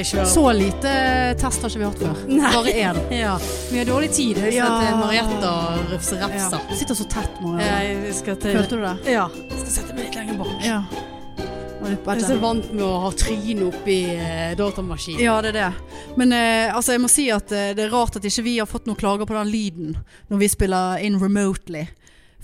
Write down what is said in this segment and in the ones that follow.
jeg kjører. Så lite test har ikke vi hatt før. Nei. Bare én. Ja. Vi har dårlig tid. Jeg Ja. skal til Marietta Rufse Refsa. Du sitter så tett, Marietta. Jeg Følte du det? Ja. Jeg skal sette meg litt lenger bak. Ja. Jeg er så vant med å ha trynet oppi eh, datamaskinen. Ja, det er det. Men eh, altså, jeg må si at eh, det er rart at ikke vi har fått noen klager på den lyden når vi spiller in remotely.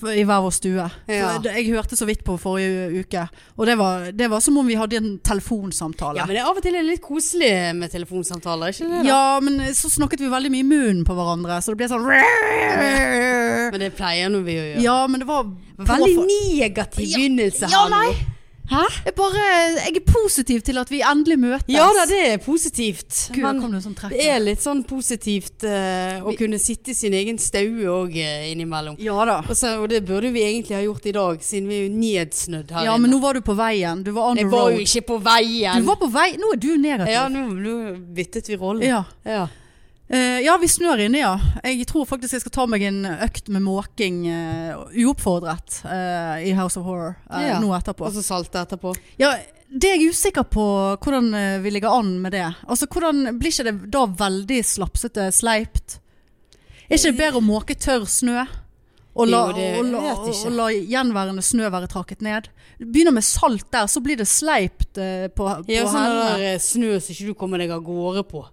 I hver vår stue. Ja. Jeg hørte så vidt på forrige uke, og det var, det var som om vi hadde en telefonsamtale. Ja, men det er av og til litt koselig med telefonsamtaler, ikke det? da? Ja, men så snakket vi veldig mye i munnen på hverandre, så det ble sånn Men det pleier nå vi å gjøre. Ja, men det var Veldig negativ Ja, begynnelse Ja, her nå. Hæ? Jeg, bare, jeg er positiv til at vi endelig møtes. Ja da, det er positivt. Gud, men kom det sånn det er litt sånn positivt uh, å Vi- kunne sitte i sin egen staue òg innimellom. Ja da. Og, så, og det burde vi egentlig ha gjort i dag, siden vi er jo nedsnødd her Ja, men nå var du på veien. Du var on the Jeg var jo ikke på veien. Du var på vei. Nå er du negativ. Ja, nå, nå byttet vi rolle. Ja. Ja. Eh, ja, vi snør inne, ja. Jeg tror faktisk jeg skal ta meg en økt med måking uh, uoppfordret uh, i House of Horror Ja. nå etterpå. Og så salte etterpå. Ja, det er jeg usikker på hvordan vi ligger an med det. Altså, hvordan Blir ikke det da veldig slapsete sleipt? Er ikke det bedre å måke tørr snø? Og la, Jo, og, la, og la gjenværende snø være trakket ned? Begynner med salt der, så blir det sleipt på, på Ja, sånn hendene. eh, snø så ikke du kommer deg av gårde på.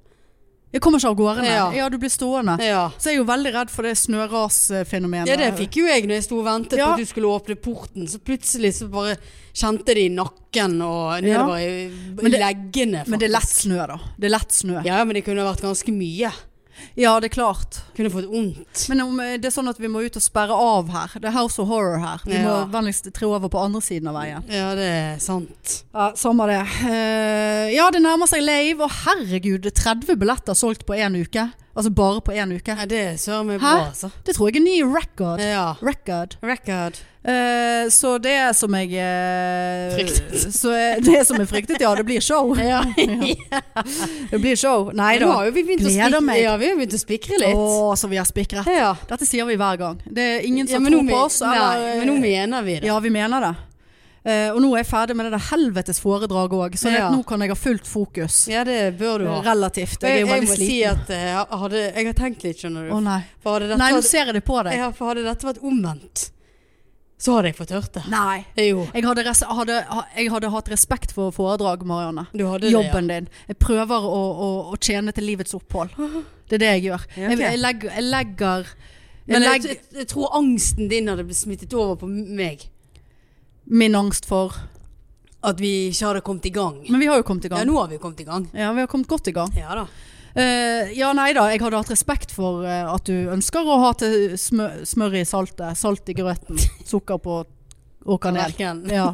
Jeg kommer ikke av gårde. Ja. Ja. du blir stående. Ja. Så jeg er jo veldig redd for det snørasfenomenet. Ja, det fikk jo jeg når jeg sto og ventet Ja. på at du skulle åpne porten. Så plutselig så bare kjente det i nakken og nedover i leggene. Faktisk. Men det er lett snø, da. Det er lett snø. Ja, Ja, men det kunne vært ganske mye. Det er klart. Kunne fått vondt. Men om eh, det er sånn at vi må ut og sperre av her. Det er House of Horror her. Vi Ja. må vennligst tre over på andre siden av veien. Ja, det er sant. Ja, Samme det. Uh, ja, det nærmer seg lave. Og herregud, er 30 billetter solgt på én uke. Altså bare på én uke. Ja, det er søren meg bra, altså. Det tror jeg er ny record. Ja. Record. Record. Uh, så det som jeg uh, Fryktet. Så er det som er fryktet, ja. Det blir show. Ja. Det blir show. Nei da. har vi Gleder meg. Ja, vi har begynt å spikre litt. Å, så vi har spikret. Ja. Dette sier vi hver gang. Det er ingen som tror på oss. Eller- men nå mener vi det. Ja, vi mener det. Eh, og nå er jeg ferdig med det der helvetes foredraget òg, så Ja. nå kan jeg ha fullt fokus. Ja, det bør du ha. Relativt. Og Jeg er Jeg, jo jeg må si at eh, jeg, hadde, jeg har tenkt litt, skjønner du. Å nei. Hadde dette, Nei, nå ser jeg det på deg. ja, for hadde dette vært omvendt, så hadde jeg fått hørt det. Nei. Jo. Jeg hadde, hadde, ha- jeg hadde hatt respekt for foredrag, Marianne. Du hadde Jobben din. Jeg prøver å, å, å tjene til livets opphold. Det er det jeg gjør. Ja, Jeg, jeg, legger, jeg legger jeg Men jeg, legger jeg, jeg tror angsten din hadde blitt smittet over på meg. Min angst for At vi ikke hadde kommet i gang. Men vi har jo kommet i gang. Ja, nå har vi kommet i gang. Ja, vi har kommet godt i gang. Ja da. Uh, ja, nei da. Jeg hadde hatt respekt for uh, at du ønsker å ha til smør, smør i saltet, salt i grøten, sukker på og kanel. Ja.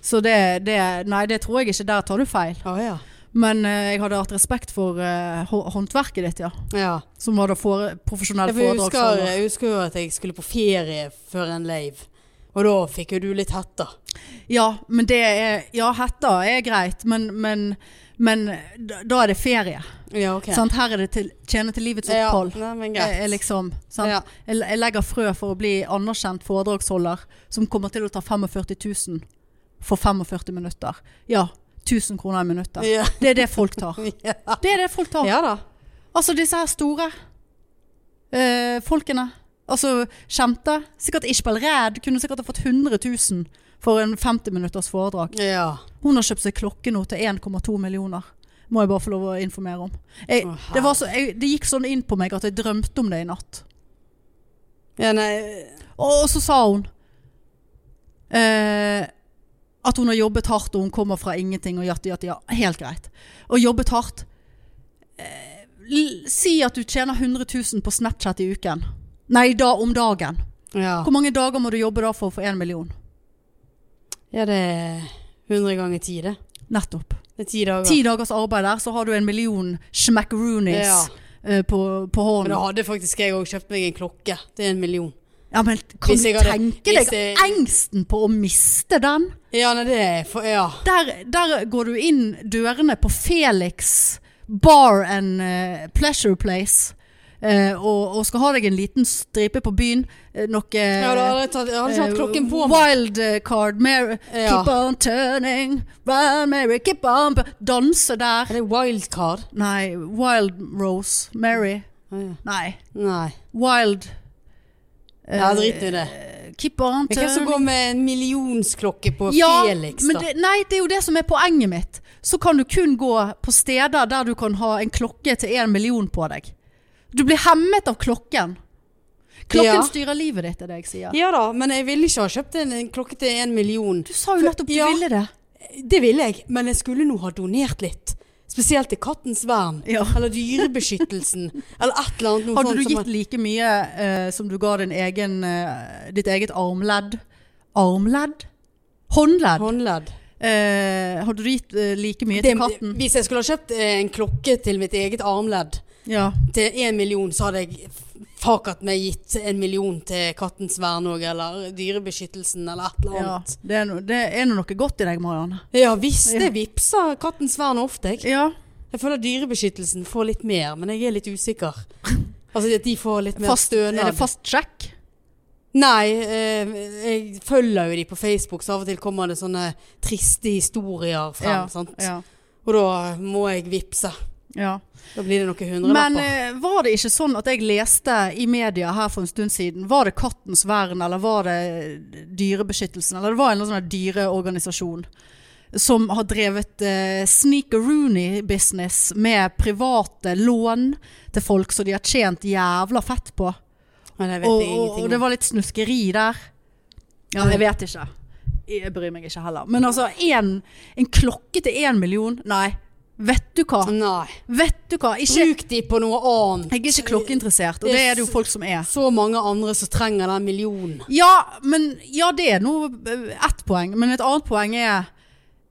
Så det, det Nei, det tror jeg ikke. Der tar du feil. Ah, ja. Men uh, jeg hadde hatt respekt for uh, håndverket ditt, ja. ja. Som var da fore, profesjonell Ja, for jeg, jeg husker jo at jeg skulle på ferie før en lave. Og da fikk jo du litt hetta. Ja, men det er Ja, hetta er greit, men, men, men da er det ferie. Ja, okay. Sant? Her er det til, tjene til livets Ja, opphold. nei, men Er, greit. er liksom, sant? Ja. Jeg, jeg legger frø for å bli anerkjent foredragsholder som kommer til å ta 45 000 for 45 minutter. Ja, 1000 kroner i minuttet. Ja. Det er det folk tar. Det er det folk tar. ja. Altså disse her store eh, folkene. Altså kjente. Sikkert Ishbel Red kunne sikkert ha fått 100 000 for en 50 minutters foredrag. Ja. Hun har kjøpt seg klokke nå til 1,2 millioner. Må jeg bare få lov å informere om. Jeg, Å, det, var så, jeg, det gikk sånn inn på meg at jeg drømte om det i natt. ja, nei Og så sa hun eh, at hun har jobbet hardt og hun kommer fra ingenting og jatti, jatti, ja. Helt greit. Og jobbet hardt. Eh, si at du tjener 100 000 på Snapchat i uken. Nei, da om dagen. Ja. Hvor mange dager må du jobbe da for å få én million? ja, det er 100 ganger 10, det. Nettopp. Det er 10 dager. Ti dagers arbeid der, så har du en million schmackroonies Ja. uh, på, på Men da hadde faktisk jeg òg kjøpt meg en klokke. Det er en million. Ja, men kan du tenke deg jeg- engsten på å miste den? Ja, nei, det er for Ja. Der, der går du inn dørene på Felix Bar and uh, Pleasure Place og, og skal ha deg en liten stripe på byen, eh, noe tatt, jeg hadde ikke hatt klokken på Wild Wildcard, Mary, Ja. keep on turning, Run Mary, keep on Danse der. Er det wildcard? Nei, Wild Rose, Mary. Ja. Nei, Nei. Wild Ja, eh, drit i det. Keep on turning. Hvem som går med en millionsklokke på Ja, Felix, men da? det, nei, det er jo det som er poenget mitt. Så kan du kun gå på steder der du kan ha en klokke til en million på deg. Du blir hemmet av klokken. Klokken Ja. styrer livet ditt, er det jeg sier. Ja da, men jeg ville ikke ha kjøpt en, en klokke til en million. Du sa jo nettopp du ja. ville det. Det ville jeg, men jeg skulle nå ha donert litt. Spesielt til Kattens Vern. Ja. Eller Dyrebeskyttelsen. eller et eller annet. Hadde du gitt like mye uh, som du ga din egen, uh, ditt eget armledd? Armledd? Håndledd? håndledd. Uh, hadde du gitt eh, like mye Det, til katten? hvis jeg skulle ha kjøpt eh, en klokke til mitt eget armledd Ja. til en million, så hadde jeg fakat meg gitt en million til Kattens Vern òg, eller Dyrebeskyttelsen, eller et eller ja. annet. Det er, no, det er noe godt i deg, Marianne. Ja visst, Ja. det vippser Kattens Vern ofte. Jeg. Ja. jeg føler Dyrebeskyttelsen får litt mer, men jeg er litt usikker. Altså at de får litt mer Fast, er det fast sjekk? Nei, eh, jeg følger jo de på Facebook, så av og til kommer det sånne triste historier frem. Ja, Sant? Ja. Og da må jeg vippse. Ja. Da blir det noen Men hundrelapper. eh, var det ikke sånn at jeg leste i media her for en stund siden, var det Kattens Vern eller var det Dyrebeskyttelsen, eller det var en sånn dyreorganisasjon som har drevet eh, sneaker-rooney-business med private lån til folk som de har tjent jævla fett på. Men det vet Og, jeg og det var litt snuskeri der. Ja, jeg vet ikke. Jeg bryr meg ikke heller. Men altså, en, en klokke til én million? Nei. Vet du hva? Nei. Vet du hva? Ikke, Bruk de på noe annet. jeg er ikke klokkeinteressert, og det er det jo folk som er. Så mange andre som trenger den millionen. Ja, men ja, det er noe eh, ett poeng. Men et annet poeng er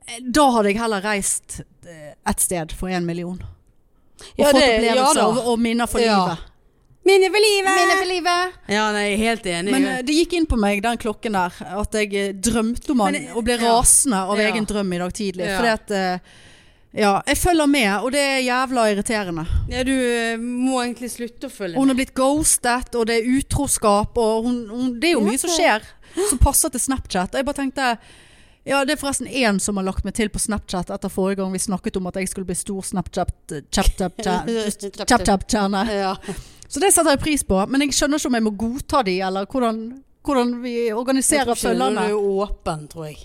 eh, Da hadde jeg heller reist eh, et sted for én million. Og Ja, fått det- ja opplevelser da. og, og minner for Ja. livet. Minner for livet! Minner for livet! Ja, nei, jeg er helt enig. Men det gikk inn på meg, den klokken der, at jeg drømte om den, og ble ja. rasende av Ja. egen drøm i dag tidlig. Ja. Fordi at Ja, jeg følger med, og det er jævla irriterende. ja, du eh, må egentlig slutte å følge med. Hun er blitt ghostet, og det er utroskap, og hun, hun, det er jo mye som skjer som passer til Snapchat. Og jeg bare tenkte ja, Det er forresten én som har lagt meg til på Snapchat etter forrige gang vi snakket om at jeg skulle bli stor Snapchat-stjerne. Ja. Så det setter jeg pris på. Men jeg skjønner ikke om jeg må godta de, eller hvordan, hvordan vi Jeg organiserer tror ikke følgerne. Du er åpen, tror jeg.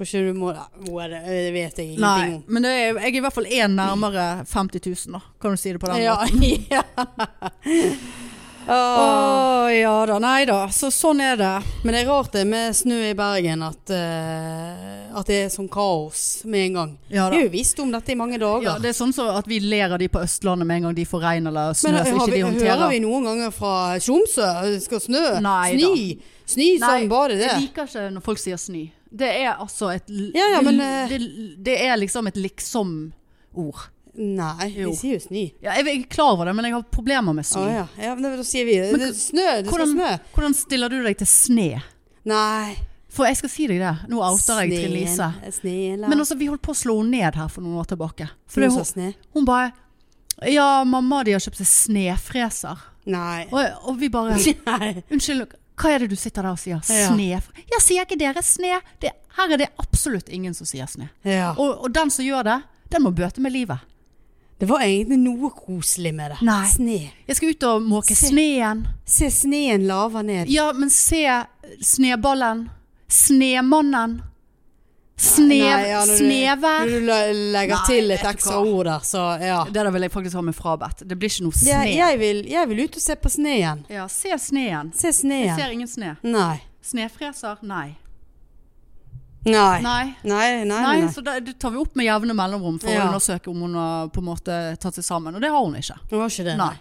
Ikke du må, må det, det vet jeg ingenting Nei, om. men det er, jeg er i hvert fall én nærmere 50 000, da. Kan du si det på den Ja, måten? ja. Å ja da, nei da. Så sånn er det. Men det er rart det med snø i Bergen at, uh, at det er sånn kaos med en gang. Ja, Vi har jo visst om dette i mange dager. Ja, det er sånn så at vi ler av de på Østlandet med en gang de får regn eller snø, Men så ikke vi, de håndterer. hører vi noen ganger fra Tromsø det skal snø? Nei Sny? Sny sånn, bare det. Jeg liker ikke når folk sier sny. Det er altså et Ja, ja, men, eh, det, det er liksom et liksom-ord. Nei, Jo. vi sier jo snø. Ja, jeg er klar over det, men jeg har problemer med snø. Ah, ja. ja, men da sier vi Men det snø. Det skal snø. Hvordan stiller du deg til sne? Nei. For jeg skal si deg det. Nå outer jeg Trine Lise. Men altså, vi holdt på å slå henne ned her for noen år tilbake. For hun, det, det hun, hun bare Ja, mamma de har kjøpt seg snefreser. Nei. Og, og vi bare Nei. Unnskyld, hva er det du sitter der og sier? Sne? Ja, sier ikke dere sne? Det, her er det absolutt ingen som sier sne. Ja. Og, og den som gjør det, den må bøte med livet. Det var egentlig noe koselig med det. Nei. Sne. Jeg skal ut og måke Se. sneen. Se sneen laver ned. Ja, men se sneballen. Snemannen. Snev, Nei, ja, når du-. Når du legger Nei, til et vet du ekstra hva? ord der, så ja. Det der vil jeg faktisk ha meg frabedt. Det blir ikke noe sne. Jeg, jeg, vil, jeg vil ut og se på sneen. Ja, se sneen. Se Jeg sneen. ser ingen sne. Nei. Snefreser? Nei. Nei. Nei. Nei, nei, Nei, nei. så det, det tar vi opp med jevne mellomrom for Ja. å undersøke om hun har på en måte tatt seg sammen. Og det har hun ikke. Det var ikke det. Nei.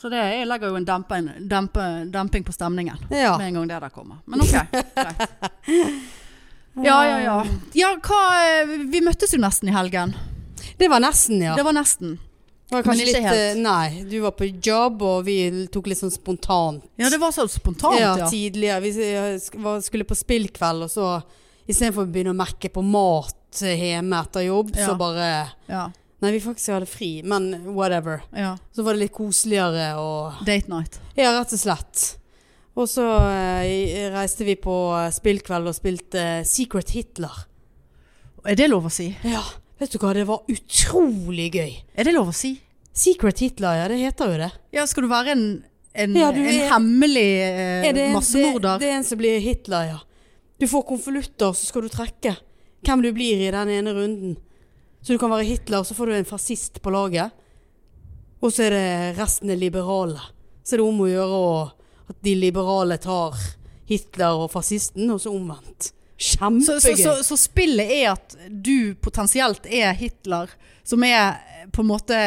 Så det, jeg legger jo en dempe, dempe, demping på stemningen Ja. med en gang det der kommer. Men ok, greit. Ja, ja, ja. Ja, hva eh, Vi møttes jo nesten i helgen. Det var nesten, ja. Det var nesten. Det var kanskje litt, helt. eh, Nei, du var på jobb, og vi tok litt sånn spontant. Ja, det var sånn spontant, ja, ja. tidligere. Vi eh, skulle på spillkveld, og så istedenfor å begynne å merke på mat hjemme etter jobb, Ja. så bare ja. Nei, vi faktisk hadde fri, men whatever. Ja. Så var det litt koseligere og Date night. Ja, rett og slett. Og så eh, reiste vi på spillkveld og spilte eh, Secret Hitler. Er det lov å si? Ja, vet du hva, det var utrolig gøy. Er det lov å si? Secret Hitler, ja, det heter jo det. Ja, skal du være en, en, Ja, du en er- hemmelig eh, Er det, en- massemorder? Det, det er en som blir Hitler, ja. Du får konvolutter, så skal du trekke hvem du blir i den ene runden. Så du kan være Hitler, så får du en fascist på laget. Og så er det resten er liberale. Så er det om å gjøre å, at de liberale tar Hitler og fascisten, og så omvendt. så, Kjempegøy. så, så, så spillet er at du potensielt er Hitler, som er eh, på en måte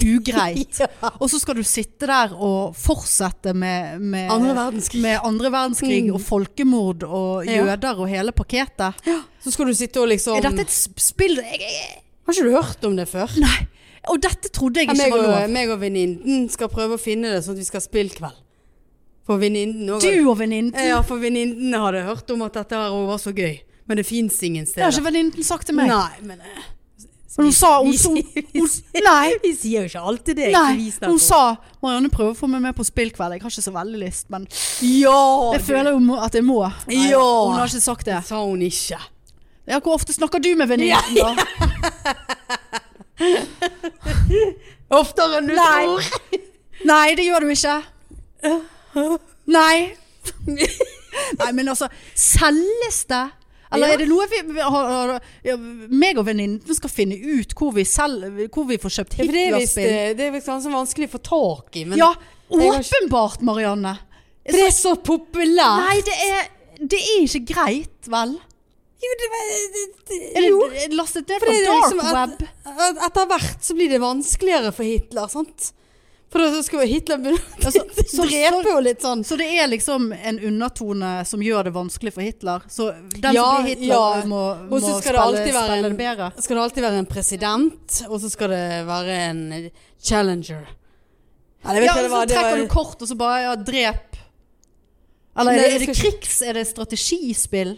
ugreit. Ja. Og så skal du sitte der og fortsette med, med Andre verdenskrig. med andre verdenskrig Mm. og folkemord og Ja. jøder og hele pakketet. Så skal du sitte og liksom Er dette et spill jeg, jeg, Har ikke du hørt om det før? Nei. Og dette trodde jeg Ja, ikke var lov. meg og venninnen skal prøve å finne det, sånn at vi skal spille kveld. For venninnen Du og venninnen. Ja, for venninnen hadde hørt om at dette her var så gøy. Men det fins ingen Det har ikke venninnen sagt til meg. Nei, men eh, Men hun sa hun, hun, hun, Nei. vi sier jo ikke alltid det. Nei, hun sa Marianne prøver å få meg med på spillkveld. Jeg har ikke så veldig lyst, men Ja! jeg føler jo at jeg må. Nei, Ja. Hun har ikke sagt det. det sa hun ikke. Ja, hvor ofte snakker du med venninnen, da? Oftere enn du tror. Nei, det gjør du ikke. Nei. Nei, men altså, selges det? Eller er det noe vi, vi har, har, meg og venninnen skal finne ut hvor vi, selv, hvor vi får kjøpt Ja, det er visst Hitler-spill? eh, ganske vanskelig å få tak i. Men Ja, har åpenbart, Marianne. for det er så populært. Nei, det er, det er ikke greit, vel? Jo, det, det, det, Er det lastet ned fra dark liksom web? et, Etter hvert så blir det vanskeligere for Hitler, sant? For da skal Hitler begynne Altså, så- drepe jo litt sånn. Så det er liksom en undertone som gjør det vanskelig for Hitler. Så den Ja, som blir Hitler, ja. må, må det spille, spille en- det bedre. Skal det alltid være en president, og så skal det være en challenger. Ja, Ja, det så trekker du kort, og så bare ja, drep. Eller er Nei, det, er det skal krigs? Er det strategispill?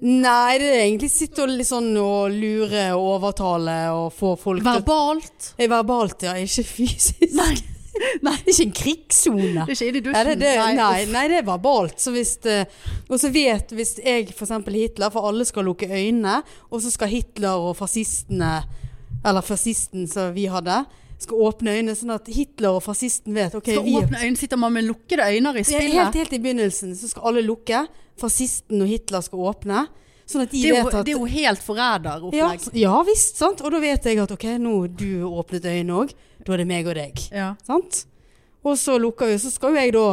Nei, det er egentlig sitte og sånn og lure og overtale og få folk Verbalt? å Verbalt, ja. Ikke fysisk. Nei. Nei, det er ikke en krigssone. Det er ikke inne i dusjen? det, det, nei, nei, det er verbalt. Så hvis, eh, og så vet hvis jeg eksempel Hitler, for alle skal lukke øynene, og så skal Hitler og fascistene, eller fascisten som vi hadde, skal åpne øynene, sånn at Hitler og fascisten vet okay, Skal vi åpne øynene, sitter man med lukkede øyne i spillet? helt, helt i begynnelsen så skal alle lukke. Fascisten og Hitler skal åpne. Sånn de det, er jo, at det er jo helt forræderopplegg. Ja, ja visst, sant. Og da vet jeg at ok, nå du åpnet øynene òg. Da er det meg og deg. Ja. Sant? Og så lukker vi, så skal jo jeg da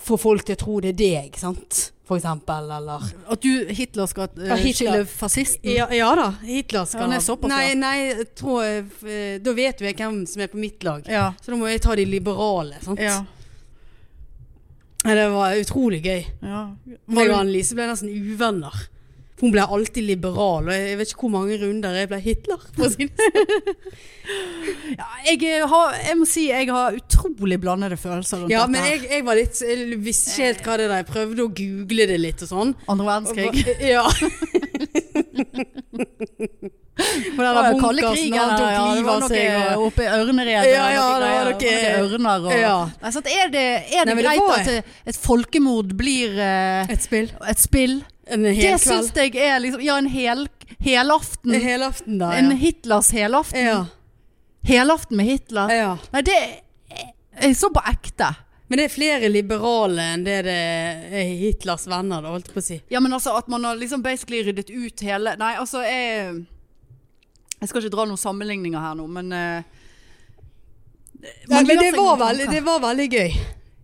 få folk til å tro det er deg, sant? For eksempel, eller At du, Hitler skal uh, Ja, Hitler. fascisten? Ja, ja da, Hitler skal han er såpass, Nei, nei, tror jeg, eh, da vet jo jeg hvem som er på mitt lag. Ja. Så da må jeg ta de liberale, sant? ja. Det var utrolig gøy. ja. Meg og Annelise ble nesten uvenner. Hun ble alltid liberal, og jeg vet ikke hvor mange runder jeg ble Hitler. For å si det. sånn. Ja, jeg, eh, har, jeg må si jeg har utrolig blandede følelser rundt Ja, dette. men jeg, jeg var litt Jeg visste ikke helt hva det der Jeg prøvde å google det litt og sånn. Andre verdenskrig. Ja. For den der bunkersen, han tok livet av seg. noe og- oppe i Ørneredet. Ja, ja, det var noe- og ørner og Ja. altså, Er det, er det Nei, greit det at et folkemord blir uh, Et spill. et spill? En hel Det syns jeg er liksom Ja, en hel, helaften. En helaften da, En ja. Hitlers helaften. ja. Helaften med Hitler. ja. Nei, det er så på ekte. Men det er flere liberale enn det det er Hitlers venner, da, holdt jeg på å si. Ja, men altså at man har liksom basically ryddet ut hele Nei, altså jeg Jeg skal ikke dra noen sammenligninger her nå, men uh, Nei, men det var, veldig, det var veldig gøy.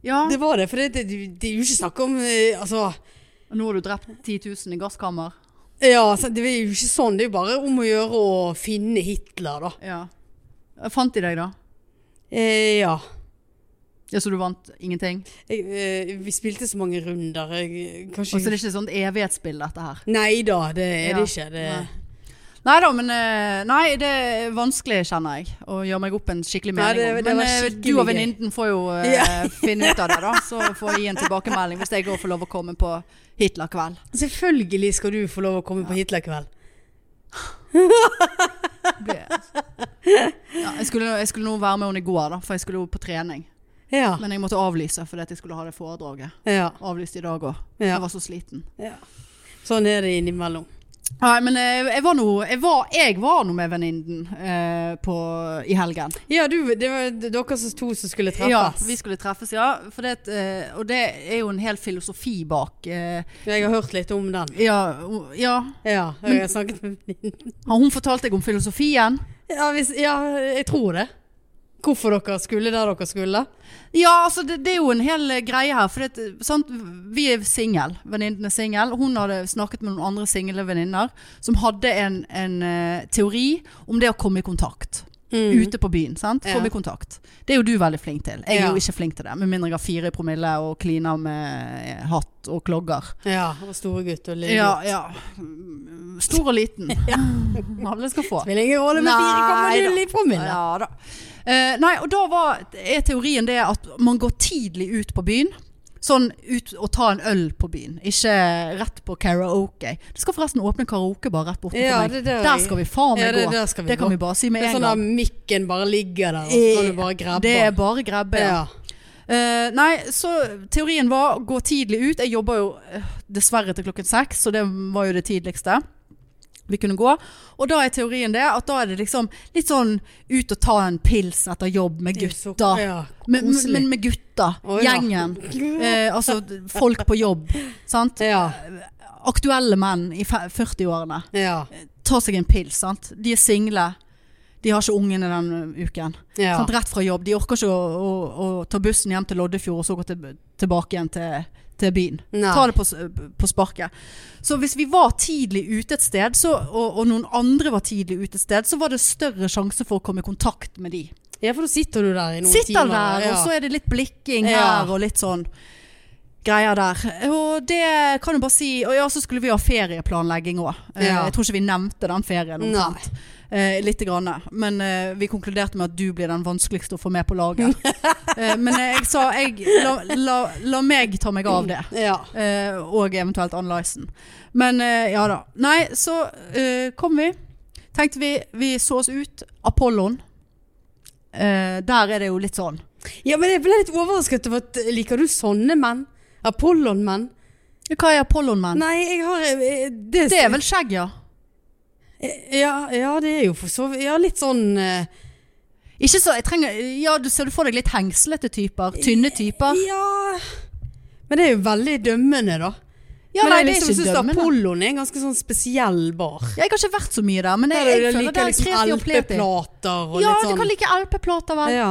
Ja. Det var det, for det, det, det er jo ikke snakk om eh, Altså Nå har du drept 10 000 i gasskammer. Ja, det er jo ikke sånn. Det er jo bare om å gjøre å finne Hitler, da. Ja. Fant de deg, da? Eh, ja. Ja, Så du vant ingenting? Jeg, eh, vi spilte så mange runder. Jeg, kanskje Og så er det ikke sånt evighetsspill, dette her? Nei da, det er Ja. det ikke. Det, Nei. Nei da, men eh, Nei, det er vanskelig, kjenner jeg, å gjøre meg opp en skikkelig Ja, mening det- om. det Men eh, skikkelig du og venninnen får jo eh, Ja. finne ut av det, da. Så får jeg gi en tilbakemelding hvis jeg òg får lov å komme på Hitlerkveld. Selvfølgelig skal du få lov å komme på Hitlerkveld. Ja, jeg, skulle, jeg skulle nå være med henne i går, da, for jeg skulle jo på trening. Ja. Men jeg måtte avlyse fordi at jeg skulle ha det foredraget. Ja. Avlyst i dag òg. Ja. Jeg var så sliten. ja. Sånn er det innimellom. Nei, men eh, jeg var nå Jeg jeg var nå med venninnen eh, i helgen. Ja, du, det var dere to som skulle treffes. Ja, vi skulle treffes, ja. For det, eh, og det er jo en hel filosofi bak. Eh, Jeg har hørt litt om den. ja, ja. Ja, jeg har snakket med venninnen. Har hun fortalt deg om filosofien? Ja, hvis, ja, jeg tror det. Hvorfor dere skulle der dere skulle. Ja, altså det, det er jo en hel eh, greie her. For det, sant? vi er single. Venninnen er singel. Hun hadde snakket med noen andre single venninner som hadde en, en uh, teori om det å komme i kontakt. Ute på byen. sant? Ja. Komme i kontakt. Det er jo du veldig flink til. Jeg er Ja. jo ikke flink til det. Med mindre jeg har fire i promille og kliner med eh, hatt og klogger. Ja, og store gutt og lille Ja, gutt. ja. Stor og liten. Alle skal få. Spiller ingen rolle med kommer 4,0 i promille. Ja da. Uh, nei, og da var, er teorien det at man går tidlig ut på byen. Sånn ut og ta en øl på byen, ikke rett på karaoke. Det skal forresten åpne karaoke karaokebar rett bortenfor Ja, meg. er der der skal vi faen meg Ja, det gå. Det, det kan gå. vi bare si med en gang. Det er sånn at mikken bare ligger der, og så kan du bare grabbe det er bare grebbe, ja. Eh, nei, så teorien var gå tidlig ut. Jeg jobber jo uh, dessverre til klokken seks, så det var jo det tidligste vi kunne gå. Og da er teorien det at da er det liksom litt sånn ut og ta en pils etter jobb med gutta. Ja, Men, men, med gutta. Oh, ja. Gjengen. Eh, altså folk på jobb. Sant? Ja. Aktuelle menn i 40-årene. Ja. Ta seg en pils. Sant? De er single. De har ikke ungene den uken. Rett fra jobb. De orker ikke å, å, å ta bussen hjem til Loddefjord og så gå til, tilbake igjen til, til byen. Nei. Ta det på, på sparket. Så hvis vi var tidlig ute et sted, så, og, og noen andre var tidlig ute et sted, så var det større sjanse for å komme i kontakt med de. ja, for da sitter du der i noen Sitter timer. der, ja. og så er det litt blikking her og litt sånn greier der. Og det kan du bare si Og ja, så skulle vi ha ferieplanlegging òg. Ja. Jeg tror ikke vi nevnte den ferien. Omtrent. Eh, Litt grann. Men eh, vi konkluderte med at du blir den vanskeligste å få med på laget. eh, men eh, jeg sa jeg, la, la, la meg ta meg av det. Ja. Eh, og eventuelt Ann-Lysen. Men eh, ja da. Nei, så eh, kom vi. Tenkte vi Vi så oss ut. Apollon. Eh, der er det jo litt sånn. ja, men jeg ble litt overrasket over at Liker du sånne menn? Apollon-menn? Hva er Apollon-menn? Nei, jeg har eh, det, Det er vel skjegg, ja. ja, ja, det er jo for så vidt Ja, litt sånn eh, Ikke så, jeg trenger Ja, du ser du for deg litt hengslete typer? Tynne typer? Ja Men det er jo veldig dømmende, da. Ja, men nei, jeg liksom syns synes. Apollon er en ganske sånn spesiell bar. Jeg har ikke vært så mye der, men jeg, jeg, jeg, er det føler det er liksom og pleti. LP-plater og Ja, litt du sånn kan like LP-plater, vel. Ja.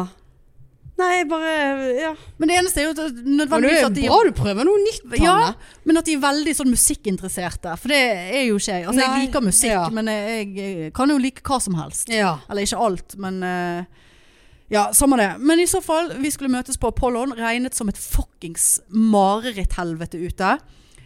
Nei, bare Ja. Men det eneste er jo at Men det nødvendigvis er at de bra du prøver noe nytt, Hanne. Ja, men at de er veldig sånn musikkinteresserte. For det er jo ikke jeg. Altså, jeg liker musikk, ja. men jeg, jeg kan jo like hva som helst. Ja. Eller ikke alt, men uh, Ja, samme det. Men i så fall, vi skulle møtes på Apollon. Regnet som et fuckings mareritthelvete ute.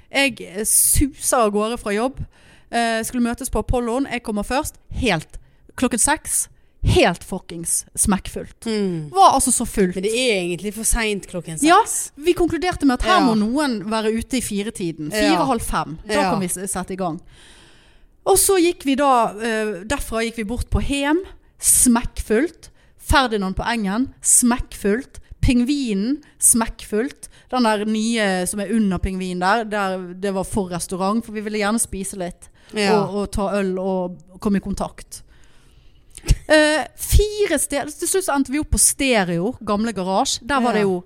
Jeg eh, suser av gårde fra jobb. Uh, skulle møtes på Apollon. Jeg kommer først. Helt klokken seks. Helt fuckings smekkfullt. Mm. Var altså så fullt. Men det er egentlig for seint klokken seks. Ja, vi konkluderte med at her Ja. må noen være ute i firetiden. Ja. Fire-halv fem. Da Ja. kan vi sette i gang. Og så gikk vi da eh, Derfra gikk vi bort på Hem. Smekkfullt. Ferdinand på Engen. Smekkfullt. Pingvinen. Smekkfullt. Den der nye som er under pingvinen der, der det var for restaurant, for vi ville gjerne spise litt. Ja. Og, og ta øl og komme i kontakt. Eh, fire steder Til slutt så endte vi opp på Stereo, gamle garasje. Der var det jo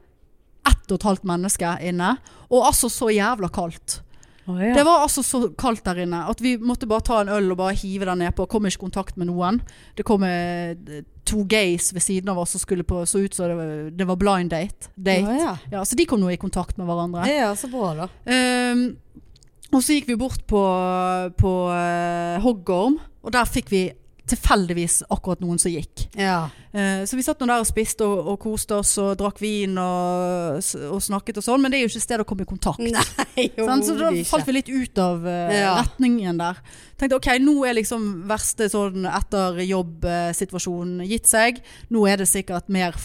ett og et halvt menneske inne. Og altså så jævla kaldt. Oh, ja. Det var altså så kaldt der inne at vi måtte bare ta en øl og bare hive den nedpå. Kom ikke i kontakt med noen. Det kom eh, to gays ved siden av oss som skulle på, så ut som det, var- det var blind date. date. Oh, ja. Ja, så de kom nå i kontakt med hverandre. ja, så bra, da. Ehm, og så gikk vi bort på, på uh, Hoggorm, og der fikk vi tilfeldigvis akkurat noen som gikk. Ja. Eh, så vi satt nå der og spiste og, og koste oss og drakk vin og, og snakket og sånn, men det er jo ikke sted å komme i kontakt. Nei, sånn, Så da falt vi litt ut av eh, Ja. retningen der. Tenkte ok, nå er liksom verste sånn etter jobb-situasjonen gitt seg. Nå er det sikkert mer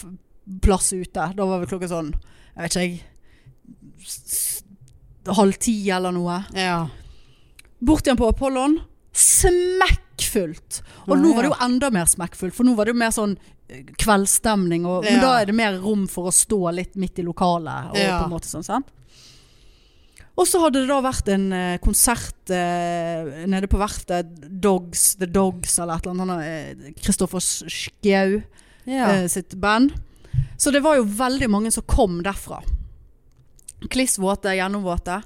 plass ute. Da var vi klokka sånn, jeg vet ikke jeg, halv ti eller noe. Ja. Bort igjen på Apollon. Smekkfullt smekkfullt. Og nå var det jo enda mer smekkfullt, for nå var det jo mer sånn eh, kveldsstemning. Og, Men da er det mer rom for å stå litt midt i lokalet. Og på en måte sånn, sant? Og så hadde det da vært en eh, konsert eh, nede på verftet. Dogs, The Dogs eller et eller annet. eh, Kristoffer Schjau Ja. eh, sitt band. Så det var jo veldig mange som kom derfra. Kliss våte, gjennomvåte.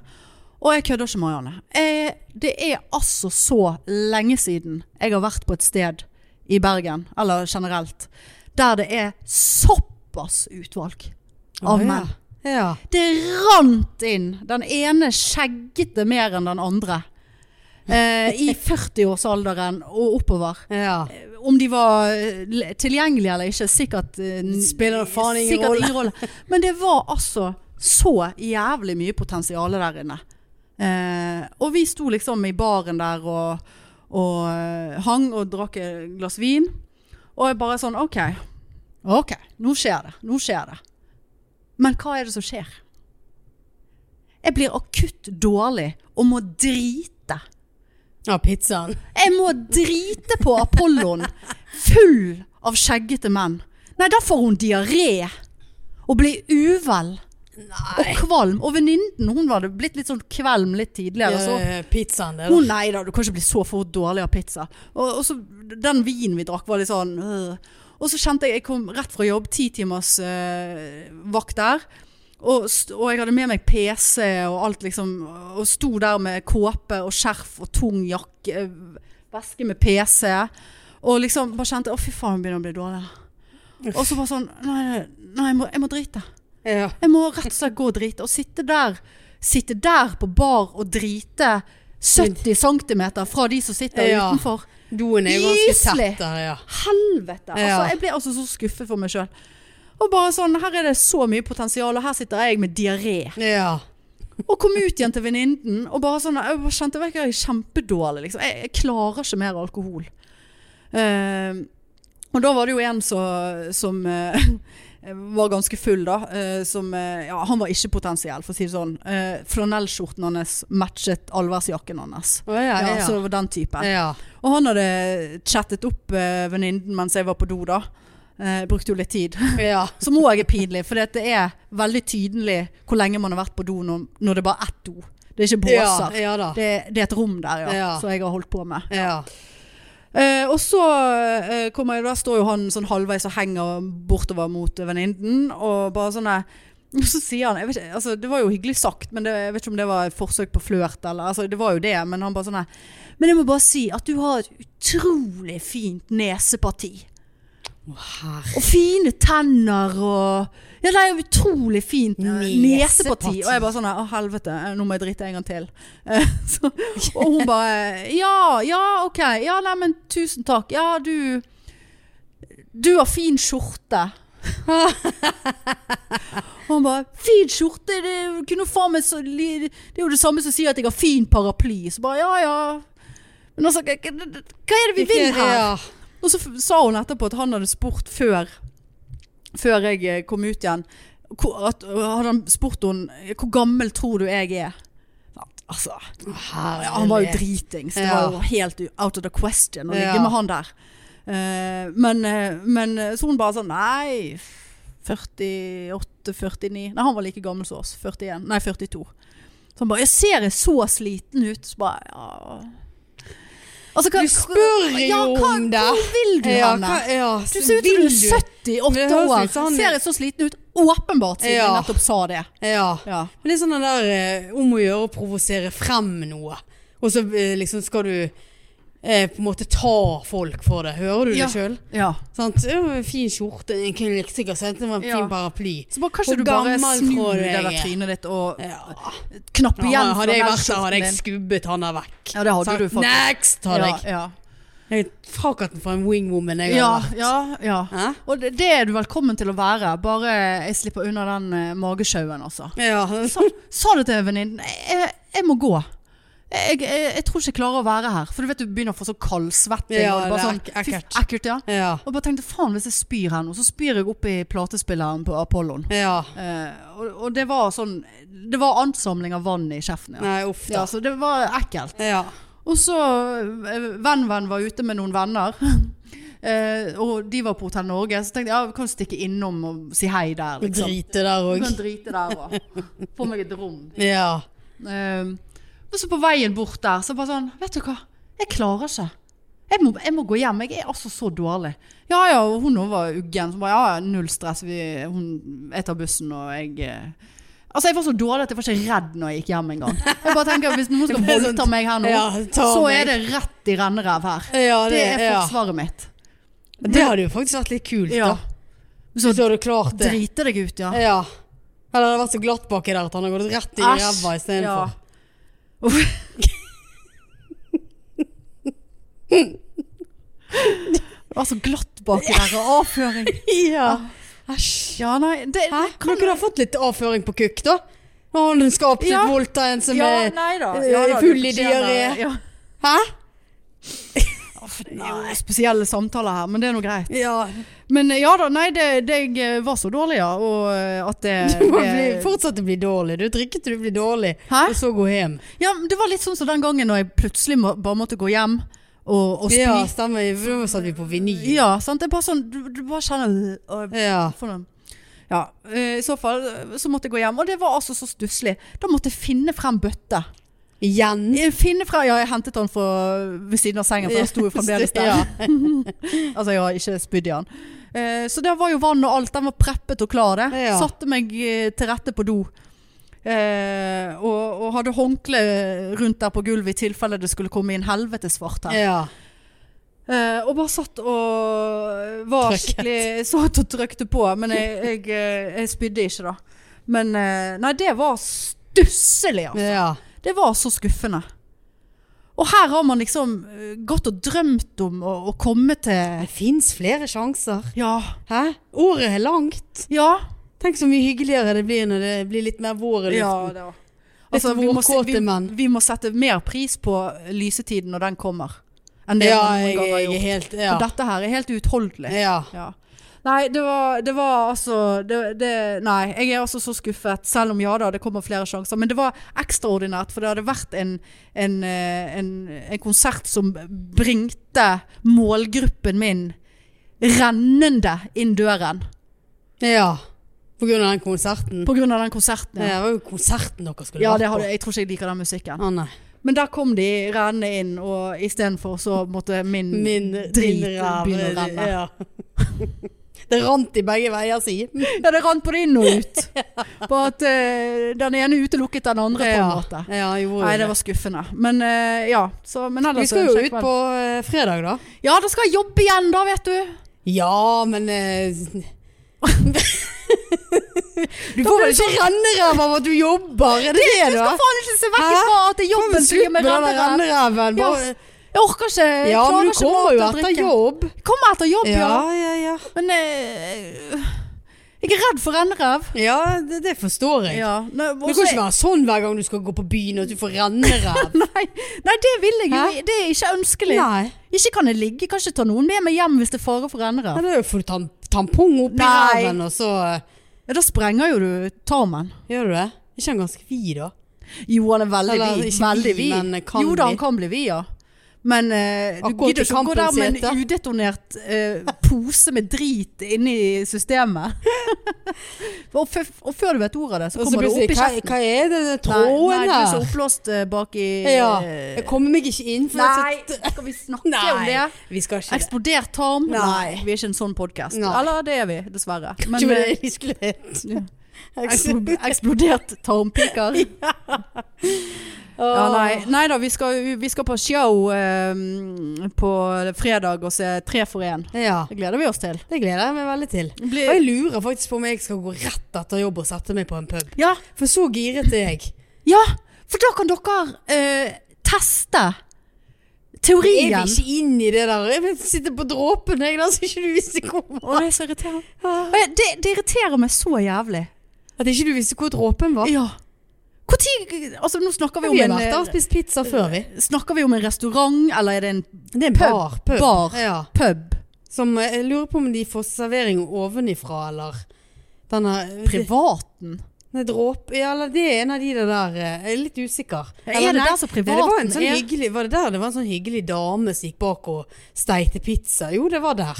Og jeg kødder ikke, Marianne. Jeg, det er altså så lenge siden jeg har vært på et sted i Bergen, eller generelt, der det er såpass utvalg av oh, ja. menn. Ja. Det rant inn. Den ene skjeggete mer enn den andre. Eh, I 40-årsalderen og oppover. ja. Om de var eh, tilgjengelige eller ikke, sikkert eh, spiller faen ingen rolle. Men det var altså så jævlig mye potensial der inne. Eh, og vi sto liksom i baren der og, og eh, hang og drakk et glass vin. Og jeg bare sånn OK. OK, nå skjer det. Nå skjer det. Men hva er det som skjer? Jeg blir akutt dårlig og må drite. ja, pizzaen. Jeg må drite på Apollon full av skjeggete menn. Nei, da får hun diaré. Og blir uvel. Og kvalm. Og venninnen hun var det blitt litt sånn kvalm litt tidligere. Så Eh, Pizzaen, det, hun nei da, du kan ikke bli så fort dårlig av pizza. Og, og så den vinen vi drakk var litt sånn øh. Og så kjente jeg, jeg kom rett fra jobb, ti timers øh, vakt der. Og, og jeg hadde med meg PC og alt liksom, og sto der med kåpe og skjerf og tung jakke, øh, veske med PC. Og liksom bare kjente, å fy faen, hun begynner å bli dårlig. Og så bare sånn, nei, nei jeg, må, jeg må drite. Ja. Jeg må rett og slett gå og drite. Og sitte der, sitte der på bar og drite 70 cm fra de som sitter Ja. utenfor. Doen er jo ganske tett der, ja. Helvete! Altså, jeg ble altså så skuffet for meg sjøl. Og bare sånn, her er det så mye potensial, og her sitter jeg med diaré. Ja. Og kom ut igjen til venninnen og bare sånn Jeg bare kjente jeg er kjempedårlig, liksom. Jeg, jeg klarer ikke mer alkohol. Uh, og da var det jo en så, som eh, var ganske full, da. eh, som eh, Ja, han var ikke potensiell, for å si det sånn. Flanellskjorten hans matchet allværsjakken hans. Oh, ja, Ja, ja. Så det var den typen. ja. Og han hadde chattet opp venninnen mens jeg var på do, da. Eh, brukte jo litt tid. ja. Som òg er pinlig, for det er veldig tydelig hvor lenge man har vært på do når, når det bare er ett do. Det er ikke båser. Det, det er et rom der, ja, Ja. som jeg har holdt på med. Ja. Eh, og så eh, kommer jeg, da står jo han sånn halvveis og henger bortover mot venninnen, og bare sånn og så sier han ikke, altså, Det var jo hyggelig sagt, men det, jeg vet ikke om det var et forsøk på flørt. eller, Altså, det var jo det, men han bare sånn Men jeg må bare si at du har et utrolig fint neseparti. Herre. Og fine tenner og Ja, det er jo utrolig fint Neseparti. Og jeg bare sånn Å, helvete, eh, nå må jeg drite en gang til. Eh, så, og hun bare Ja, ja, ok. Ja, nei, men tusen takk. Ja, du Du har fin skjorte. Og han bare 'Fin skjorte? Det, så, det er jo det samme som sier at jeg har fin paraply.' Så bare ja, ja. Men altså, hva er det vi vil her? Og så sa hun etterpå at han hadde spurt før Før jeg eh, kom ut igjen. At, Hadde han spurt henne Hvor gammel tror du jeg er? Altså Herlig. Han var jo dritings. Det var jo helt out of the question Å ligge med han der. Eh, men, eh, men så hun bare sånn Nei 48-49 Nei han var like gammel som oss. 41, nei 42 Så han bare Jeg ser jeg så sliten ut. Så bare ja Altså, hva, Du spør jo ja, hva, om det. Hvor vil du Ja, henne? hva, ja, Du ser ut som du er 78 år. sånn- Ser jeg så sliten ut? Åpenbart, siden Ja. jeg nettopp sa det. Ja. Ja. Men det er sånn den der eh, om å gjøre å provosere frem noe. Og så eh, liksom skal du eh, på en måte ta folk for det. Hører du Ja. det sjøl? ja. Sant? Fin skjorte. en kunne like sikkert sett det var en Ja. fin paraply. Så bare, kanskje du bare snur du det der er? trynet ditt og Ja. knappe Ja, igjen hadde jeg vært der, hadde jeg skubbet han der vekk. Ja, det hadde Sagt, du faktisk. Next, hadde jeg. ja. Jeg frakatt den for en wingwoman jeg Ja, vært. ja, ja. Eh? Og det, det er du velkommen til å være, bare jeg slipper unna den uh, magesjauen, altså. Ja. Sa, sa det til venninnen. Jeg, jeg må gå. Jeg, jeg, jeg tror ikke jeg klarer å være her. For du vet du begynner å få så kaldsvetting. Ja, og det bare sånn, ekkelt. ekkelt ja. Ja. Og bare tenkte faen hvis jeg spyr her nå, så spyr jeg opp i platespilleren på Apollon. ja. Eh, og, og det var sånn Det var ansamling av vann i kjeften. Ja. Nei, uff Ja, så det var ekkelt. Ja. Og så eh, Venn-venn var ute med noen venner. Eh, og de var på Hotell Norge, så tenkte jeg ja, vi kan stikke innom og si hei der. Liksom. Drite der òg. få meg et rom. Ja. Eh, og så på veien bort der, så bare sånn Vet du hva, jeg klarer ikke. Jeg må, jeg må gå hjem. Jeg er altså så dårlig. Ja ja, og hun også var uggen. Så bare ja, ja, null stress. Vi, hun, jeg tar bussen, og jeg eh, Altså, jeg var så dårlig at jeg var ikke redd når jeg gikk hjem engang. Jeg bare tenker, Hvis noen skal Det sånn- voldta meg her nå, Ja, så er det rett i renneræv her. ja, Det er ja. forsvaret mitt. Det hadde jo faktisk vært litt kult, Ja. da. Så Hvis du klart det. drite deg ut, ja. Ja. Eller det hadde vært så glatt baki der at han hadde gått rett i ræva istedenfor. Ja. Uff. Det var så glatt baki der, og avføring. Ja. Æsj. Ja, nei, det, Hæ? Kan ikke ha fått litt avføring på kukk, da. Han skal absolutt Ja. voldta en som ja, er nei da. eh, Ja, da, full i diaré. Ja. Hæ? Det er jo spesielle samtaler her, men det er nå greit. Ja. Men eh, ja da, nei, det, det jeg eh, var så dårlig, ja. Og eh, at det, Du må bli, fortsette å bli dårlig. Du drikker til du blir dårlig, Hæ? og så gå hjem. Ja, det var litt sånn som den gangen når jeg plutselig må, bare måtte gå hjem og, og spy. Ja, Ja, stemmer. Da satt vi på vinyl. sant. Det er bare sånn Du, du bare kjenner og, Ja. for noen. Ja, i så fall så måtte jeg gå hjem. Og det var altså så stusslig. Da måtte jeg finne frem bøtte. Igjen. Finne frem, ja, jeg hentet den fra ved siden av sengen, for den sto jo fremdeles der. Ja. Altså, jeg har ikke spydd i den. Eh, så der var jo vann og alt. Den var preppet og klar, det. Ja. Satte meg eh, til rette på do. Eh, og, og hadde håndkle rundt der på gulvet i tilfelle det skulle komme inn helvetesvart her. ja. Eh, og bare satt og var Trykket. skikkelig Satt og trykte på, men jeg, jeg, eh, jeg spydde ikke, da. Men eh, nei, det var stusslig, altså. ja. Det var så skuffende. Og her har man liksom eh, gått og drømt om å, å komme til Det fins flere sjanser. Ja. Hæ? Året er langt. Ja. Tenk så mye hyggeligere det blir når det blir litt mer vår i ja luften. Litt Altså, vi, må, vi, vi må sette mer pris på lysetiden når den kommer, enn det Ja, man noen gang har gjort. helt Ja. For dette her er helt uutholdelig. ja. Ja. Nei, det var, det var altså det, det, Nei, jeg er altså så skuffet. Selv om ja da, det kommer flere sjanser. Men det var ekstraordinært, for det hadde vært en, en, eh, en, en konsert som bringte målgruppen min rennende inn døren. ja. På grunn av den konserten. På grunn av den konserten. Ja, Ja, det var jo konserten dere skulle ja vært det på. hadde, jeg tror ikke jeg liker den musikken. Å. Men der kom de rennende inn, og istedenfor så måtte min, Min drit begynne å renne. Ja. Det rant i begge veier, si. Ja, det rant både inn og ut. På at uh, den ene utelukket den andre, på en måte. ja jo, Nei, det var skuffende. Men uh, ja. Så, men ellers Vi skal jo ut på uh, fredag, da. Ja, da skal jeg jobbe igjen, da, vet du. Ja, men Du får vel ikke renneræv av at du jobber, er det det, det du skal er? faen ikke se vekk fra at det er jobben som gir meg renneræven. Jeg orker ikke. jeg Ja, men du kommer jo etter jobb. Kommer etter jobb, ja. Ja, ja, ja. Men eh, jeg er redd for renneræv. Ja, det, det forstår jeg. Ja. Nå, Men det kan ikke være sånn hver gang du skal gå på byen at du får renneræv. Nei, nei, det vil jeg jo. Det er ikke ønskelig. Nei. Ikke kan jeg ligge. Kan ikke ta noen med meg hjem hvis det er fare for Ja, renneræv. da får du ta en tampong oppi Nei. ræven, og så eh, Ja, da sprenger jo du tarmen. Gjør du det? Er ikke han ganske vid, da? Jo, han er veldig vid. Veldig vid, jo da, han kan bli vid, ja. Men eh, du Akkurat gidder ikke å gå der med en udetonert eh, pose med drit inni systemet. og, og før du vet ordet av det, så kommer det opp i hva, kjeften. hva er det, Nei, tråden nei, du er så her? oppblåst eh, bak i Ja, eh, jeg kommer meg ikke inn. Nei, skal vi snakke om det? vi skal ikke. Eksplodert tarm? Nei. Vi er ikke en sånn podkast. Eller det er vi, dessverre. Men det vi skulle hett. eksplodert tarmpiker. Ja, nei, nei da, vi skal, vi skal på show eh, på fredag og se Tre for én. Ja, Det gleder vi oss til. det gleder jeg meg veldig til. Det Og jeg lurer faktisk på om jeg skal gå rett etter jobb og sette meg på en pub. Ja, For så giret er jeg. ja, for da kan dere eh, teste Jeg teorien. vil ikke inn i det der. Jeg vil sitte på dråpen, jeg, da, så ikke du visste hvor det er så irriterende. Jeg- Det, det irriterer meg så jævlig. At ikke du visste hvor dråpen var. Ja. Tid, altså nå snakker vi om Vi har vært der og spist pizza før, vi. Snakker vi om en restaurant, eller er det en Det er en Pub. bar. Pub. Bar. Ja. pub? Som eh, Jeg lurer på om de får servering ovenifra, eller denne Privaten? Nei, dråpe Ja, eller det er en av de der eh, Jeg er litt usikker. Er det der som det var en privaten sånn er? hyggelig Var det der det var en sånn hyggelig dame som gikk bak og steikte pizza? Jo, det var der.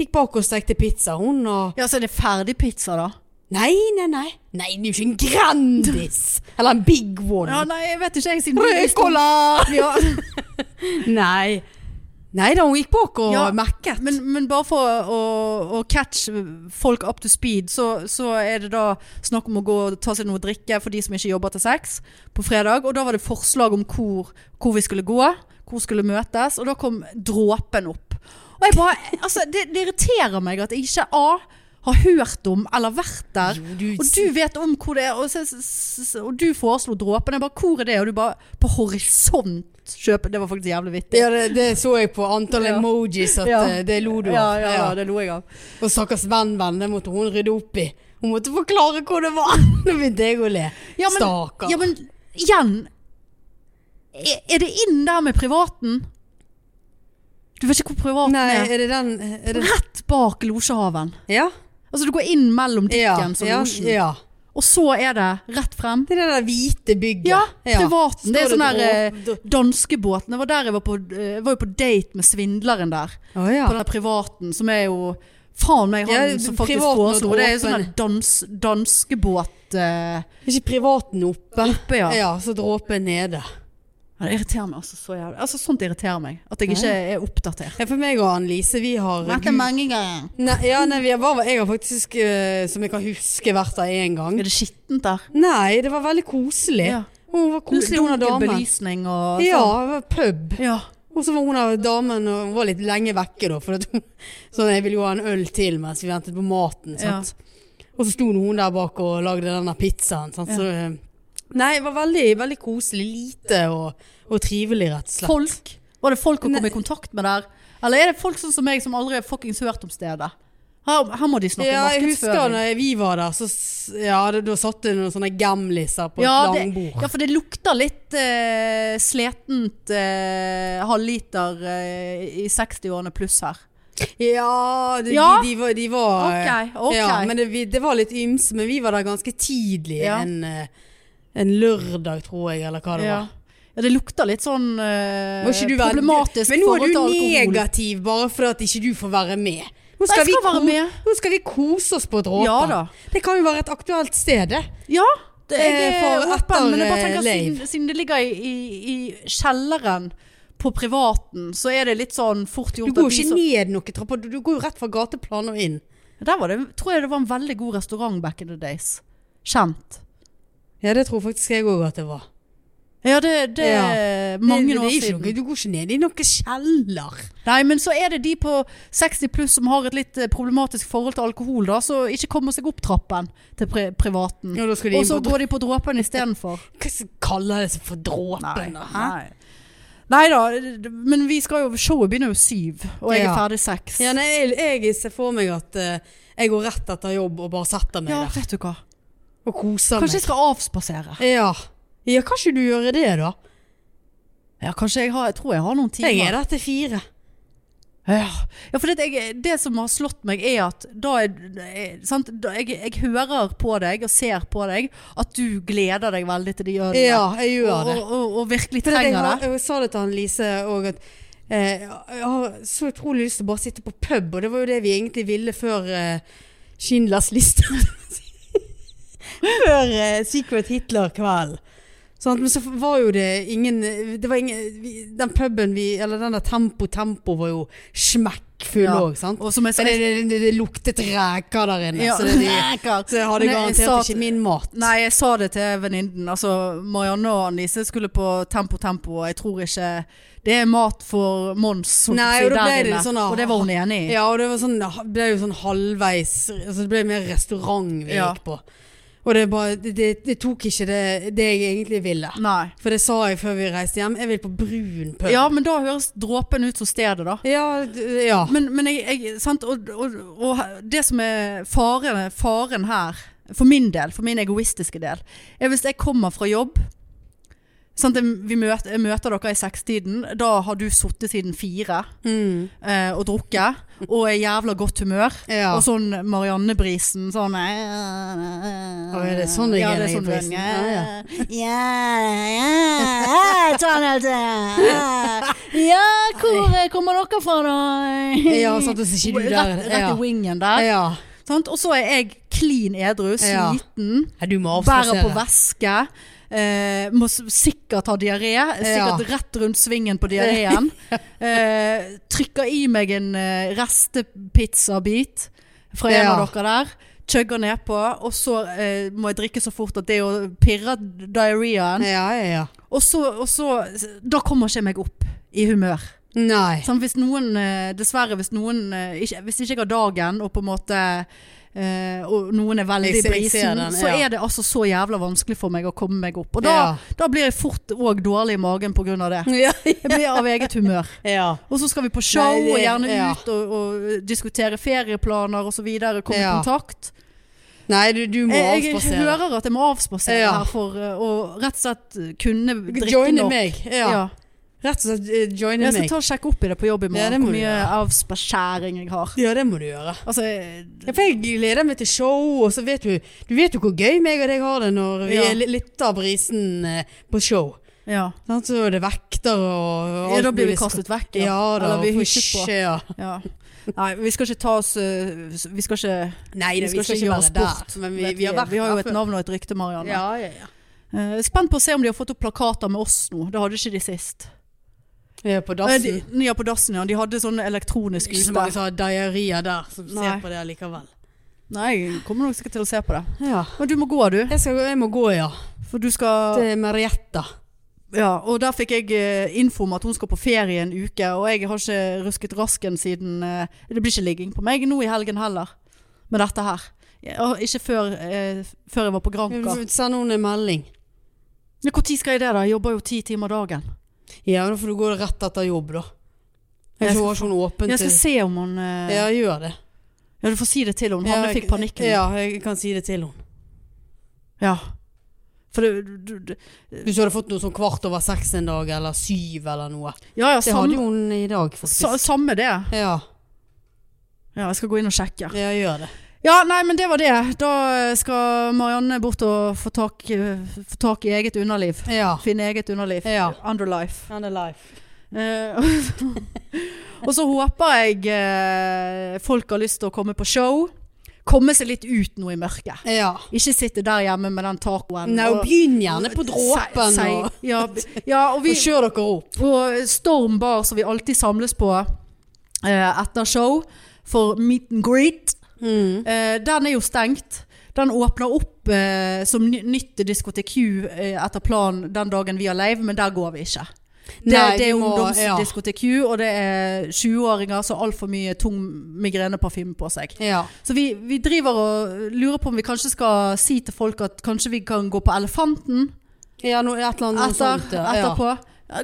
Gikk bak og stekte pizza, hun og Ja, så er det ferdigpizza, da? Nei, nei, nei. Nei, det er jo ikke en Grandis! Eller en Big One. Ja, nei, jeg vet ikke, jeg siden Rødcola! Ja, Nei. Nei da, hun gikk bak og Ja, mekket. men, men bare for å, å catch folk up to speed, så, så er det da snakk om å gå og ta seg noe å drikke for de som ikke jobber til seks på fredag. Og da var det forslag om hvor, hvor vi skulle gå, hvor skulle møtes, og da kom dråpen opp. Og jeg bare, altså det, det irriterer meg at jeg ikke A har hørt om eller vært der. Jo, du- Og du vet om hvor det er, og, og du foreslo dråpen. Jeg bare, hvor er det? Og du bare, på horisont Kjøp. Det var faktisk jævlig vittig. Ja, det, det så jeg på antall Ja. emojis at Ja. eh, det lo du av. Ja, ja, ja, Ja. det lo jeg av. Og stakkars venn-venn, det måtte hun rydde opp i. Hun måtte forklare hvor det var. Nå begynte jeg å le. Ja, men, Stakkar. Ja, men igjen Er er det inn der med privaten? Du vet ikke hvor privaten Nei, er? er det den er det, Rett bak losjehaven. Ja? Altså du går inn mellom Ja, Dickens og ja, losjen. ja. Og så er det rett frem. Det er det der hvite bygget. Ja, privaten. Det er sånn der eh, danskebåten. Det var der jeg var på eh, Jeg var jo på date med svindleren der. Oh, ja. På den privaten, som er jo Faen meg han Ja, som faktisk foreslo. Det er jo sånn der dans, danskebåt eh, Er ikke privaten oppe? oppe, ja. Ja, så dråpen nede. Ja, Det irriterer meg altså så jævlig. Altså Sånt irriterer meg. At jeg ikke er oppdatert. Ja, for meg og Annelise, vi har Vært der mange ganger. Nei, ja, nei, vi har, bare, jeg har faktisk, uh, som jeg kan huske, vært der én gang. Er det skittent der? Nei, det var veldig koselig. Ja. Hun var koselig, hun belysning og Ja, sånn. var pub. Ja. Og så var hun av damen og hun var litt lenge vekke da. For at hun, sånn, jeg ville jo ha en øl til mens vi ventet på maten. Sant? Og så sto hun der bak og lagde denne pizzaen. Sant? Så, eh, nei, det var veldig, veldig koselig. Lite og, og trivelig, rett og slett. Folk? Var det folk å komme i kontakt med der? Eller er det folk sånn som meg som aldri har fuckings hørt om stedet? Her, her må de snakke Ja, jeg husker da vi var der, så ja, det, da satt det noen sånne gamliser på Ja, et langbord. Ja, for det lukter litt eh, sletent eh, halvliter eh, i 60-årene pluss her. Ja, det, Ja. De, de var, de var Ok, ok. Ja, men det, vi, det var litt ymse, men vi var der ganske tidlig. Ja. En, eh, en lørdag, tror jeg, eller hva det ja. var. ja, det lukter litt sånn eh, du problematisk Men nå er du negativ bare for at ikke du får være med. Nå Nei, jeg vi skal være med. Nå skal vi kose oss på Dråpen. Ja. Det kan jo være et aktuelt sted, det. Ja, det, Eh, er for etter, men jeg bare eh, tenker Leiv. siden, siden det ligger i, i, i kjelleren på privaten, så er det litt sånn fort Du gjort går jo ikke ned noen trapper, du, du går jo rett fra gateplan og inn. Der var det, tror jeg det var en veldig god restaurant back in the days. Kjent. Ja, det tror faktisk jeg òg at det var. Ja, det, det Ja. er mange det, det år er siden. Noe, du går ikke ned i noen kjeller. Nei, men så er det de på 60 pluss som har et litt eh, problematisk forhold til alkohol, da, så ikke kommer seg opp trappen til pri privaten. Ja, de Og så går de på dråpen istedenfor. Hva kaller det seg for dråpen? da, hæ? Nei. Nei da, men vi skal jo, showet begynner jo syv, og jeg er ferdig seks. Ja, nei, jeg, jeg ser for meg at uh, jeg går rett etter jobb og bare setter meg Ja, der. vet du hva. Og koser Kanskje jeg skal avspasere. Ja. ja, kan ikke du gjøre det, da? Ja, kanskje jeg har, jeg tror jeg har noen timer. Jeg er der til fire. Ja, ja for det, jeg, det som har slått meg er at da er, er sant, da, jeg, jeg hører på deg og ser på deg at du gleder deg veldig til de gjør det. Ja, jeg gjør og, det. og, og, og virkelig trenger det. jeg, jeg sa det til han Lise òg, at eh, jeg har så utrolig lyst til å bare sitte på pub, og det var jo det vi egentlig ville før eh, Schindlers liste. før uh, Secret Hitler-kvelden. Sånn, men så var jo det ingen Det var ingen vi, Den puben vi Eller den der Tempo Tempo var jo smekkfull Ja. òg, sant? Og som jeg sa, det, det, det, det luktet reker der inne, Ja, så, det, de, reker. så jeg hadde garantert jeg sa ikke min mat. Nei, jeg sa det til venninnen. Altså, Marianne og Anise skulle på Tempo Tempo, og jeg tror ikke det er mat for Mons. Nei, og der det sånn, ah, og det var hun enig i. Ja, og det var sånn, ble jo sånn halvveis altså Det ble mer restaurant vi Ja. gikk på. Og det, bare, det, det, tok ikke det, det jeg egentlig ville. Nei. For det sa jeg før vi reiste hjem. Jeg vil på brun pub. Ja, men da høres dråpen ut som stedet, da. ja, ja. Men, men jeg, jeg sant? Og, og, og det som er faren, faren her, for min del, for min egoistiske del, er hvis jeg kommer fra jobb, Sant, vi møter, jeg møter dere i sekstiden. Da har du sittet siden fire Mm. eh, og drukket, og er jævla godt humør. Ja. Og sånn Marianne-brisen, sånn Å, er det sånn jeg ja, det er sånn brisen? ja, Ja, ja, ja, sånn hvor kommer dere fra da? Ja, sant, hvis så ikke du der. Rett, rett Ja. i wingen der. Ja. Og så er jeg klin edru, sliten, ja. Bærer på væske. Eh, må sikkert ha diaré. Sikkert rett rundt svingen på diareen. Eh, trykker i meg en eh, restepizzabit fra en Ja. av dere der. Chugger nedpå. Og så eh, må jeg drikke så fort at det å pirre diareen. Ja, ja, ja. Og så, og så Da kommer ikke jeg meg opp i humør. Nei. Sånn, hvis noen, eh, dessverre, hvis noen eh, ikke, Hvis ikke jeg har dagen, og på en måte eh, Og noen er veldig Jeg jeg ser brisen, den, så er det altså så jævla vanskelig for meg å komme meg opp. Og da, Ja. da blir jeg fort òg dårlig i magen av det. Ja. Jeg blir av eget humør. ja. Og så skal vi på show, Nei, det- og gjerne ja. ut og, og diskutere ferieplaner videre. Komme Ja. i kontakt. Nei, du, du må Jeg, jeg avspasere. hører at jeg må avspasere Ja. her for uh, å rett og slett kunne drikke Joine nok. meg. Ja. Ja. Rett og slett eh, meg. Jeg skal ta og sjekke opp i det på jobb i Ja, det morgen. må hvor mye avspaskjæring jeg har. Ja, det må du gjøre. Altså, Ja, for jeg gleder meg til show, og så vet du Du vet jo hvor gøy meg og deg har det når vi Ja. er litt av brisen eh, på show. ja. Sant? Så er det vekter og ja. Da blir vi kastet vekk. Ja da. Eller vi hysjet på. Ja. Ja. Nei, vi skal ikke ta oss uh, Vi skal ikke Nei, Vi vi skal skal ikke gjøre oss bort. Men vi, vi har vært vi har jo et navn og et rykte, Marianne. Ja, ja, ja. Eh, spent på å se om de har fått opp plakater med oss nå. Det hadde ikke de sist. Ja, på dassen. de, ja, på dassen, ja. De hadde sånn elektronisk Ikke så mange som har diaré der, som Nei. ser på det likevel. Nei, jeg kommer nok sikkert til å se på det. Ja. Men du må gå, du. Jeg, skal, jeg må gå, ja. For du skal Til Marietta. Ja, og der fikk jeg eh, info om at hun skal på ferie en uke, og jeg har ikke rusket rasken siden eh, Det blir ikke ligging på meg nå i helgen heller, med dette her. Ikke før, eh, før jeg var på Granka. Send henne en melding. Når skal jeg det, da? Jeg jobber jo ti timer dagen. Ja, da får du gå rett etter jobb, da. Jeg Jeg skal- ikke Jeg skal se om hun uh... Ja, gjør det. Ja, du får si det til henne. Hanne fikk panikk. Ja, jeg kan si det til henne. Ja. For det, du, du, Hvis du hadde fått noe sånn kvart over seks en dag, eller syv, eller noe. ja, ja, Det samme, hadde hun i dag, faktisk. sa, samme det. Ja, Ja, jeg skal gå inn og sjekke. ja, gjør det. Ja, nei, men det var det. Da skal Marianne bort og få tak, få tak i eget underliv. Ja. Finne eget underliv. Ja. Underlife. Underlife. Eh, og så håper jeg eh, folk har lyst til å komme på show. Komme seg litt ut nå i mørket. Ja. Ikke sitte der hjemme med den tacoen. Nei, og begynn gjerne på dråpen. Se, se, ja, ja, og vi, og kjør dere opp. på Storm Bar, som vi alltid samles på eh, etter show, for meet and greet. Mm. Eh, den er jo stengt. Den åpner opp eh, som ny nytt diskotek Q eh, etter planen den dagen vi har live, men der går vi ikke. Det, Nei, det er må- ungdomsdiskotek Q, og det er 20-åringer som har altfor mye tung migreneparfyme på seg. Ja. Så vi, vi driver og lurer på om vi kanskje skal si til folk at kanskje vi kan gå på Elefanten ja, no, et eller annet etter, sånt. Ja. etterpå.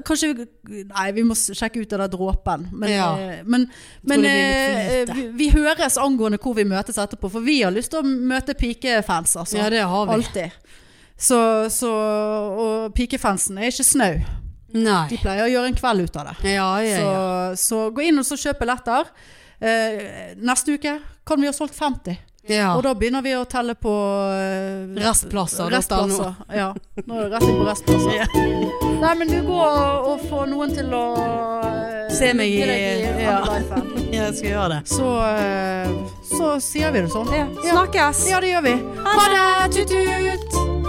Kanskje vi- Nei, vi må sjekke ut den dråpen. Men, Ja. eh, men, men eh, vi, vi høres angående hvor vi møtes etterpå, for vi har lyst til å møte pikefans, altså. ja, det har vi. Alltid. Så, så Og pikefansen er ikke snau. Nei. De pleier å gjøre en kveld ut av det. Ja, ja, Så, ja. så gå inn og så kjøp billetter. Eh, neste uke kan vi ha solgt 50. ja. Og da begynner vi å telle på uh, Restplasser. Restplasser. Ja. Nå er det rett inn på restplasser. Ja. Nei, men du går og, og får noen til å uh, Se meg i- i ja. Ja, jeg skal gjøre det. Så, uh, så sier vi det sånn. Snakkes. Ja, det gjør vi. Ha det! Tut-tut!